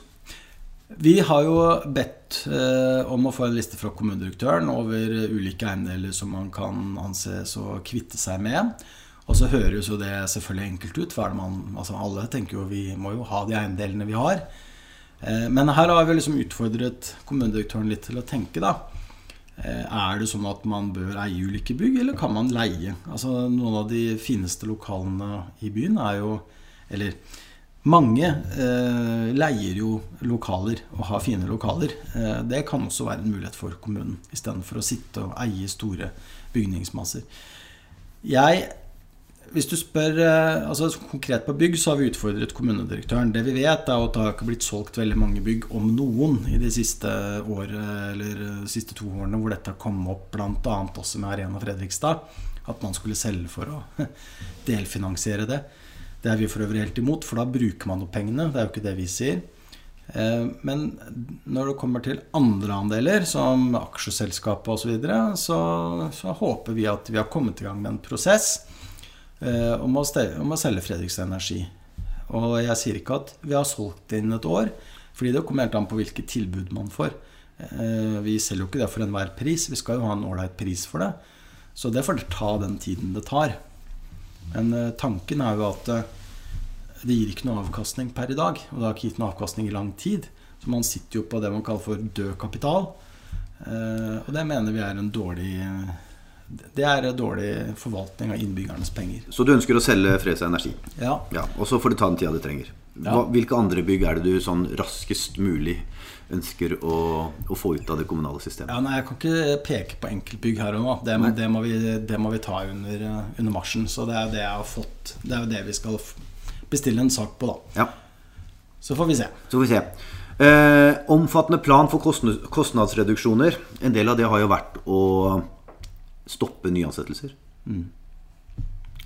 Vi har jo bedt eh, om å få en liste fra kommunedirektøren over ulike eiendeler som man kan anses å kvitte seg med. Og så høres jo det selvfølgelig enkelt ut. For man, altså alle tenker jo vi må jo ha de eiendelene vi har. Eh, men her har vi liksom utfordret kommunedirektøren litt til å tenke, da. Eh, Er det sånn at man bør eie ulike bygg, eller kan man leie? Altså Noen av de fineste lokalene i byen er jo Eller mange eh, leier jo lokaler og har fine lokaler. Eh, det kan også være en mulighet for kommunen, istedenfor å sitte og eie store bygningsmasser. Jeg hvis du spør eh, altså konkret på bygg, så har vi utfordret kommunedirektøren. Det vi vet, er at det har ikke blitt solgt veldig mange bygg, om noen, i de siste eller de siste to årene hvor dette har kommet opp, bl.a. også med Arena Fredrikstad. At man skulle selge for å delfinansiere det. Det er vi for øvrig helt imot, for da bruker man opp pengene. Det er jo ikke det vi sier. Eh, Men når det kommer til andre andeler, som aksjeselskapet osv., så, videre, så så håper vi at vi har kommet i gang med en prosess eh, om å, om å selge Fredrikstad Energi. Og jeg sier ikke at vi har solgt det innen et år, fordi det kommer helt an på hvilket tilbud man får. Eh, Vi selger jo ikke det for enhver pris, vi skal jo ha en ålreit pris for det. Så det får ta den tiden det tar. Men eh, tanken er jo at eh, det gir ikke noe avkastning per i dag. Og det har ikke gitt noe avkastning i lang tid. Så man sitter jo på det man kaller for død kapital. Eh, og det mener vi er en dårlig eh, Det er dårlig forvaltning av innbyggernes penger. Så du ønsker å selge Fresa Energi. Ja, Ja, Og så får det ta den tida det trenger. Hva, hvilke andre bygg er det du sånn raskest mulig ønsker å, å få ut av det kommunale systemet? ja nei, Jeg kan ikke peke på enkeltbygg her og nå. Det, det, må, vi, det må vi ta under, under marsjen. Så det er det jeg har fått. Det er jo det vi skal bestille en sak på, da. Ja, Så får vi se. så får vi se. Eh, omfattende plan for kostnadsreduksjoner. En del av det har jo vært å stoppe nyansettelser.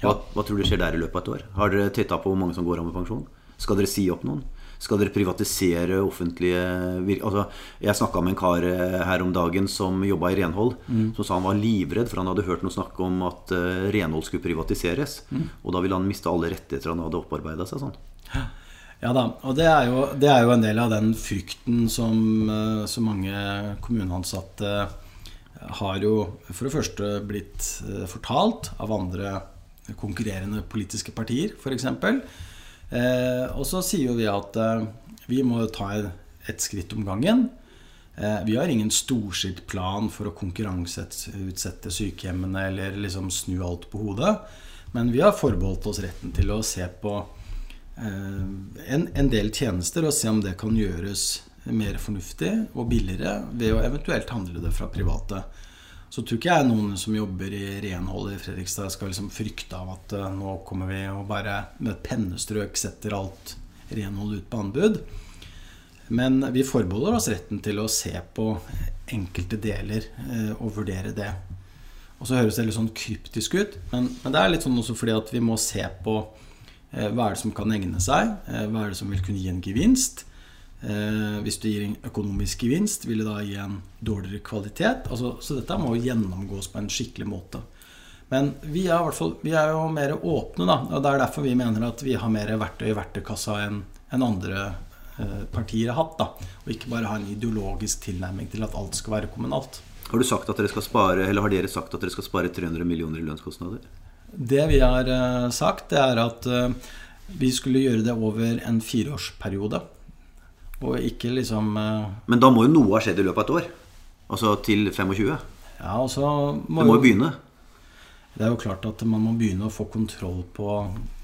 Hva, hva tror du skjer der i løpet av et år? Har dere titta på hvor mange som går av med pensjon? Skal dere si opp noen? Skal dere privatisere offentlige vir altså, Jeg snakka med en kar eh, her om dagen som jobba i renhold. Som sa han var livredd, for han hadde hørt noe snakk om at uh, renhold skulle privatiseres. Og da ville han miste alle rettigheter han hadde opparbeida seg. sånn. Ja da, og det er, jo, det er jo en del av den frykten som eh, så mange kommuneansatte har jo for det første blitt eh, fortalt av andre konkurrerende politiske partier, f.eks. Eh, og så sier jo vi at eh, vi må ta et skritt om gangen. Eh, vi har ingen storstilt plan for å konkurranseutsette sykehjemmene eller liksom snu alt på hodet. Men vi har forbeholdt oss retten til å se på eh, en, en del tjenester og se om det kan gjøres mer fornuftig og billigere ved å eventuelt handle det fra private. Så tror ikke jeg noen som jobber i renhold i Fredrikstad skal liksom frykte av at eh, nå kommer vi og bare med et pennestrøk setter alt renhold ut på anbud. Men vi forbeholder oss retten til å se på enkelte deler eh, og vurdere det. Og så høres det litt sånn kryptisk ut, men, men det er litt sånn også fordi at vi må se på eh, hva er det som kan egne seg, hva er det som vil kunne gi en gevinst. Eh, hvis du gir en økonomisk gevinst, vil det da gi en dårligere kvalitet. Altså, så dette må gjennomgås på en skikkelig måte. Men vi er, hvert fall, vi er jo mer åpne, da. Og det er derfor vi mener at vi har mer verktøy i verktøykassa enn en andre eh, partier har hatt. da. Og ikke bare ha en ideologisk tilnærming til at alt skal være kommunalt. Har du sagt at dere skal spare, eller har dere sagt at dere skal spare 300 millioner i lønnskostnader? Det vi har eh, sagt, det er at vi skulle gjøre det over en fireårsperiode. Og ikke liksom eh, Men da må jo noe ha skjedd i løpet av et år? Altså til 25? Ja, altså må Det må jo begynne. Det er jo klart at man må begynne å få kontroll på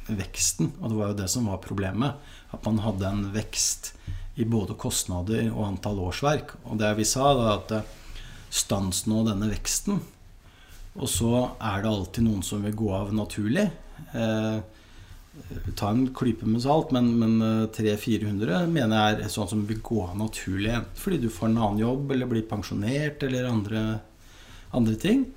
veksten. Og det var jo det som var problemet. At man hadde en vekst i både kostnader og antall årsverk. Og det vi sa, da at eh, stans nå denne veksten. Og så er det alltid noen som vil gå av naturlig. Eh, ta en klype med salt, men, men 300-400 mener jeg er sånn som vil gå naturlig. Fordi du får en annen jobb, eller blir pensjonert, eller andre, andre ting.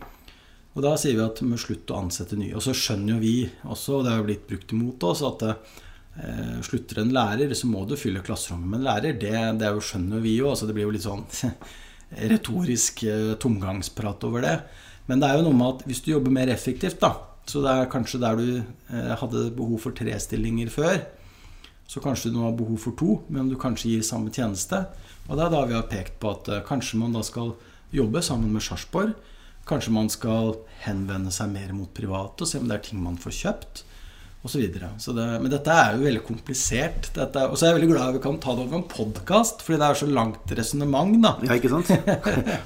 Og da sier vi at vi må slutte å ansette nye. Og så skjønner jo vi også, og det har jo blitt brukt imot oss, at eh, slutter en lærer, så må du fylle klasserommet med en lærer. Det, det jo, skjønner vi jo. Altså det blir jo litt sånn retorisk eh, tomgangsprat over det. Men det er jo noe med at hvis du jobber mer effektivt, da, så det er kanskje der du eh, hadde behov for tre stillinger før, så kanskje du nå har behov for to, men du kanskje gir samme tjeneste. Og det er da vi har pekt på at eh, kanskje man da skal jobbe sammen med Sarpsborg. Kanskje man skal henvende seg mer mot private og se om det er ting man får kjøpt osv. Det, men dette er jo veldig komplisert. Dette, og så er jeg veldig glad vi kan ta det over en podkast, fordi det er så langt resonnement. Ja, ikke sant?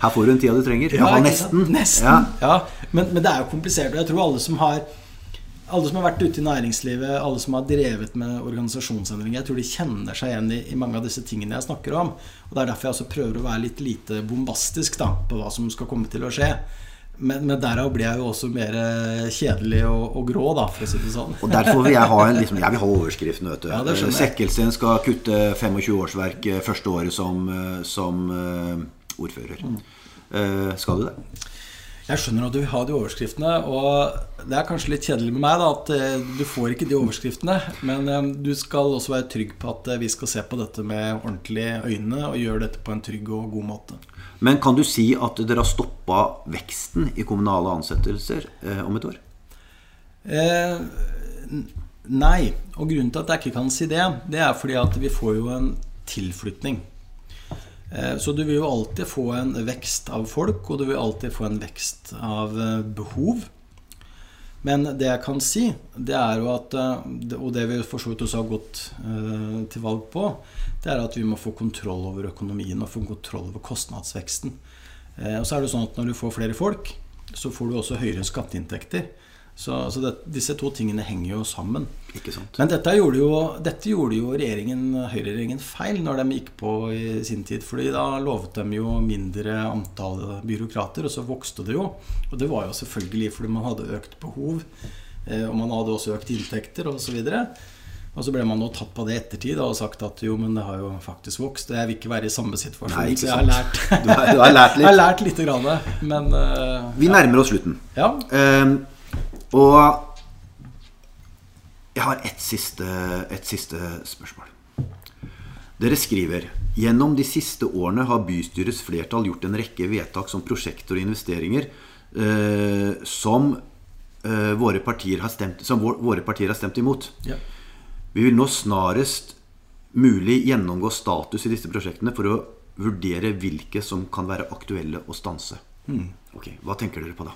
Her får du en tida du trenger. Ja, nesten. nesten. Ja. ja. Men, men, det er jo komplisert. Og jeg tror alle som har alle som har vært ute i næringslivet, alle som har drevet med organisasjonsendringer, jeg tror de kjenner seg igjen i, i, mange av disse tingene jeg snakker om. Og Det er derfor jeg også prøver å være litt lite bombastisk da, på hva som skal komme til å skje. Men, men, derav blir jeg jo også mer eh, kjedelig og, og, grå, da, for å si det sånn. Og derfor vil jeg ha, en, liksom, jeg vil ha overskriften, vet du. Ja, Sekkelsten skal kutte 25 årsverk eh, første året som, eh, som uh, ordfører. Mm. Uh, skal du det? Jeg skjønner at du vil ha de overskriftene. Og det er kanskje litt kjedelig med meg da, at du får ikke de overskriftene. Men du skal også være trygg på at vi skal se på dette med ordentlige øyne og gjøre dette på en trygg og god måte. Men kan du si at dere har stoppa veksten i kommunale ansettelser eh, om et år? Eh, nei. Og grunnen til at jeg ikke kan si det, det er fordi at vi får jo en tilflytning. Eh, så du vil jo alltid få en vekst av folk, og du vil alltid få en vekst av eh, behov. Men det jeg kan si, det er jo at eh, Og det vi for så vidt også har gått til valg på, det er at vi må få kontroll over økonomien og få kontroll over kostnadsveksten. Og så er det sånn at når du får flere folk, så får du også høyere skatteinntekter. Så, så det, disse to tingene henger jo sammen. Men dette gjorde jo, dette gjorde jo regjeringen, høyreregjeringen feil når de gikk på i sin tid. fordi da lovet de jo mindre antall byråkrater, og så vokste det jo. Og det var jo selvfølgelig fordi man hadde økt behov, eh, og man hadde også økt inntekter osv. Og så ble man nå tatt på det ettertid og sagt at jo, men det har jo faktisk vokst. Jeg vil ikke være i samme situasjon, Nei, så jeg har lært, du har, du har lært litt. jeg har lært lite grann. Men uh, Vi nærmer oss slutten. Ja. Um, og jeg har et siste, et siste spørsmål. Dere skriver Gjennom de siste årene har bystyrets flertall gjort en rekke vedtak som prosjekter og investeringer eh, som, eh, våre partier har stemt, som våre partier har stemt imot. Ja. Vi vil nå snarest mulig gjennomgå status i disse prosjektene for å vurdere hvilke som kan være aktuelle å stanse. Mm. Ok, Hva tenker dere på da?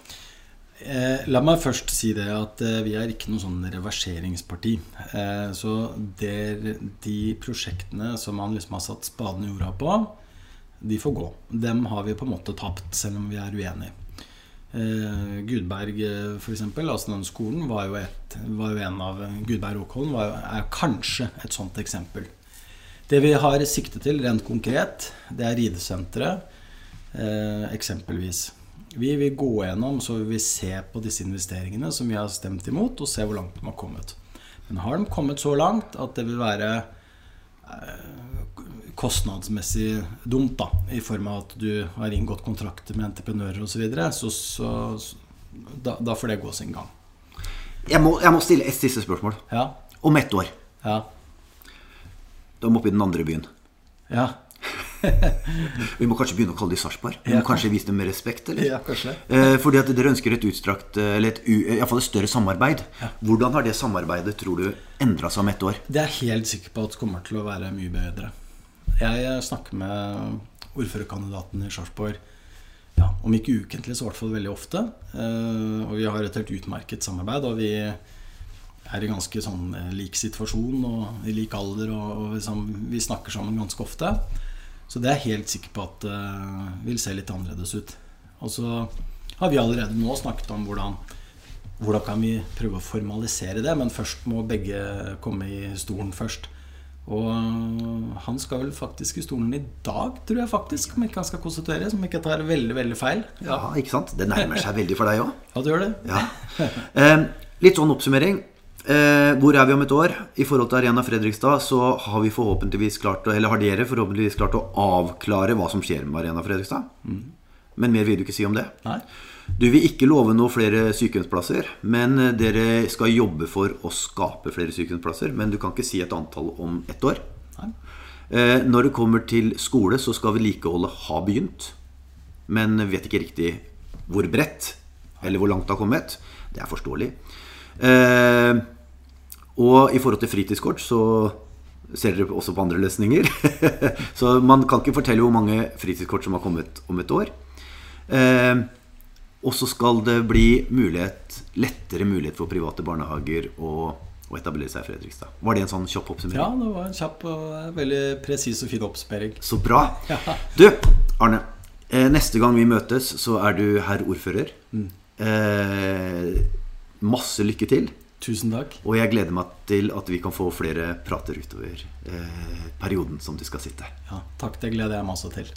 Eh, la meg først si det at eh, vi er ikke noe sånn reverseringsparti. Eh, så der, de prosjektene som man liksom har satt spaden i jorda på, de får gå. Dem har vi på en måte tapt, selv om vi er uenige. Eh, Gudberg, eh, f.eks., altså den skolen, var jo, et, var jo en av Gudberg Åkholm er kanskje et sånt eksempel. Det vi har siktet til rent konkret, det er ridesenteret, eh, eksempelvis. Vi vil gå gjennom så vil vi se på disse investeringene som vi har stemt imot, og se hvor langt de har kommet. Men har de kommet så langt at det vil være eh, kostnadsmessig dumt, da, i form av at du har inngått kontrakter med entreprenører osv., så, videre, så, så da, da, får det gå sin gang. Jeg må, jeg må stille et siste spørsmål. Ja. Om ett år. Ja. Da må opp i den andre byen. Ja vi må kanskje begynne å kalle de Sarpsborg. Vi må kanskje vise dem mer respekt. Eller? Ja, kanskje. Eh, fordi at dere ønsker et utstrakt eh, Eller et, iallfall et større samarbeid. Hvordan har det samarbeidet, tror du, endra seg om ett år? Det er jeg helt sikker på at det kommer til å være mye bedre. Jeg eh, snakker med ordførerkandidaten i Sarpsborg ja, om ikke ukentlig, så i hvert fall veldig ofte. Og vi har et helt utmerket samarbeid. Og vi er i ganske sånn lik situasjon og i lik alder. Og, liksom, vi snakker sammen ganske ofte. Så det er jeg helt sikker på at uh, vil se litt annerledes ut. Og så har vi allerede nå snakket om hvordan, hvordan kan vi prøve å formalisere det. Men først må begge komme i stolen først. Og han skal vel faktisk i stolen i dag, tror jeg faktisk, om ikke han skal konstituere. Som ikke tar veldig, veldig feil. Ja, ikke sant? Det nærmer seg veldig for deg òg. Ja, det gjør det. Ja. Eh, litt sånn oppsummering. Eh, hvor er vi om et år? I forhold til Arena Fredrikstad så har vi forhåpentligvis klart Eller har dere forhåpentligvis klart å avklare hva som skjer med Arena Fredrikstad. Men mer vil du ikke si om det. Nei. Du vil ikke love noe flere sykehjemsplasser, men eh, dere skal jobbe for å skape flere sykehjemsplasser. Men du kan ikke si et antall om ett år. Eh, når det kommer til skole, så skal vedlikeholdet ha begynt. Men vet ikke riktig hvor bredt, eller hvor langt det har kommet. Det er forståelig. Eh, og i forhold til fritidskort så ser dere også på andre løsninger. så man kan ikke fortelle hvor mange fritidskort som har kommet om et år. Eh, og så skal det bli mulighet, lettere mulighet for private barnehager å, å etablere seg i Fredrikstad. Var det en sånn kjapp oppsummering? Ja, det var en kjapp og veldig presis og fin oppsummering. Så bra. Du, Arne. eh, Neste gang vi møtes, så er du herr ordfører. Eh, masse lykke til. Tusen takk. Og jeg gleder meg til at vi kan få flere prater utover eh, perioden som du skal sitte. Ja, takk, det gleder jeg meg også til.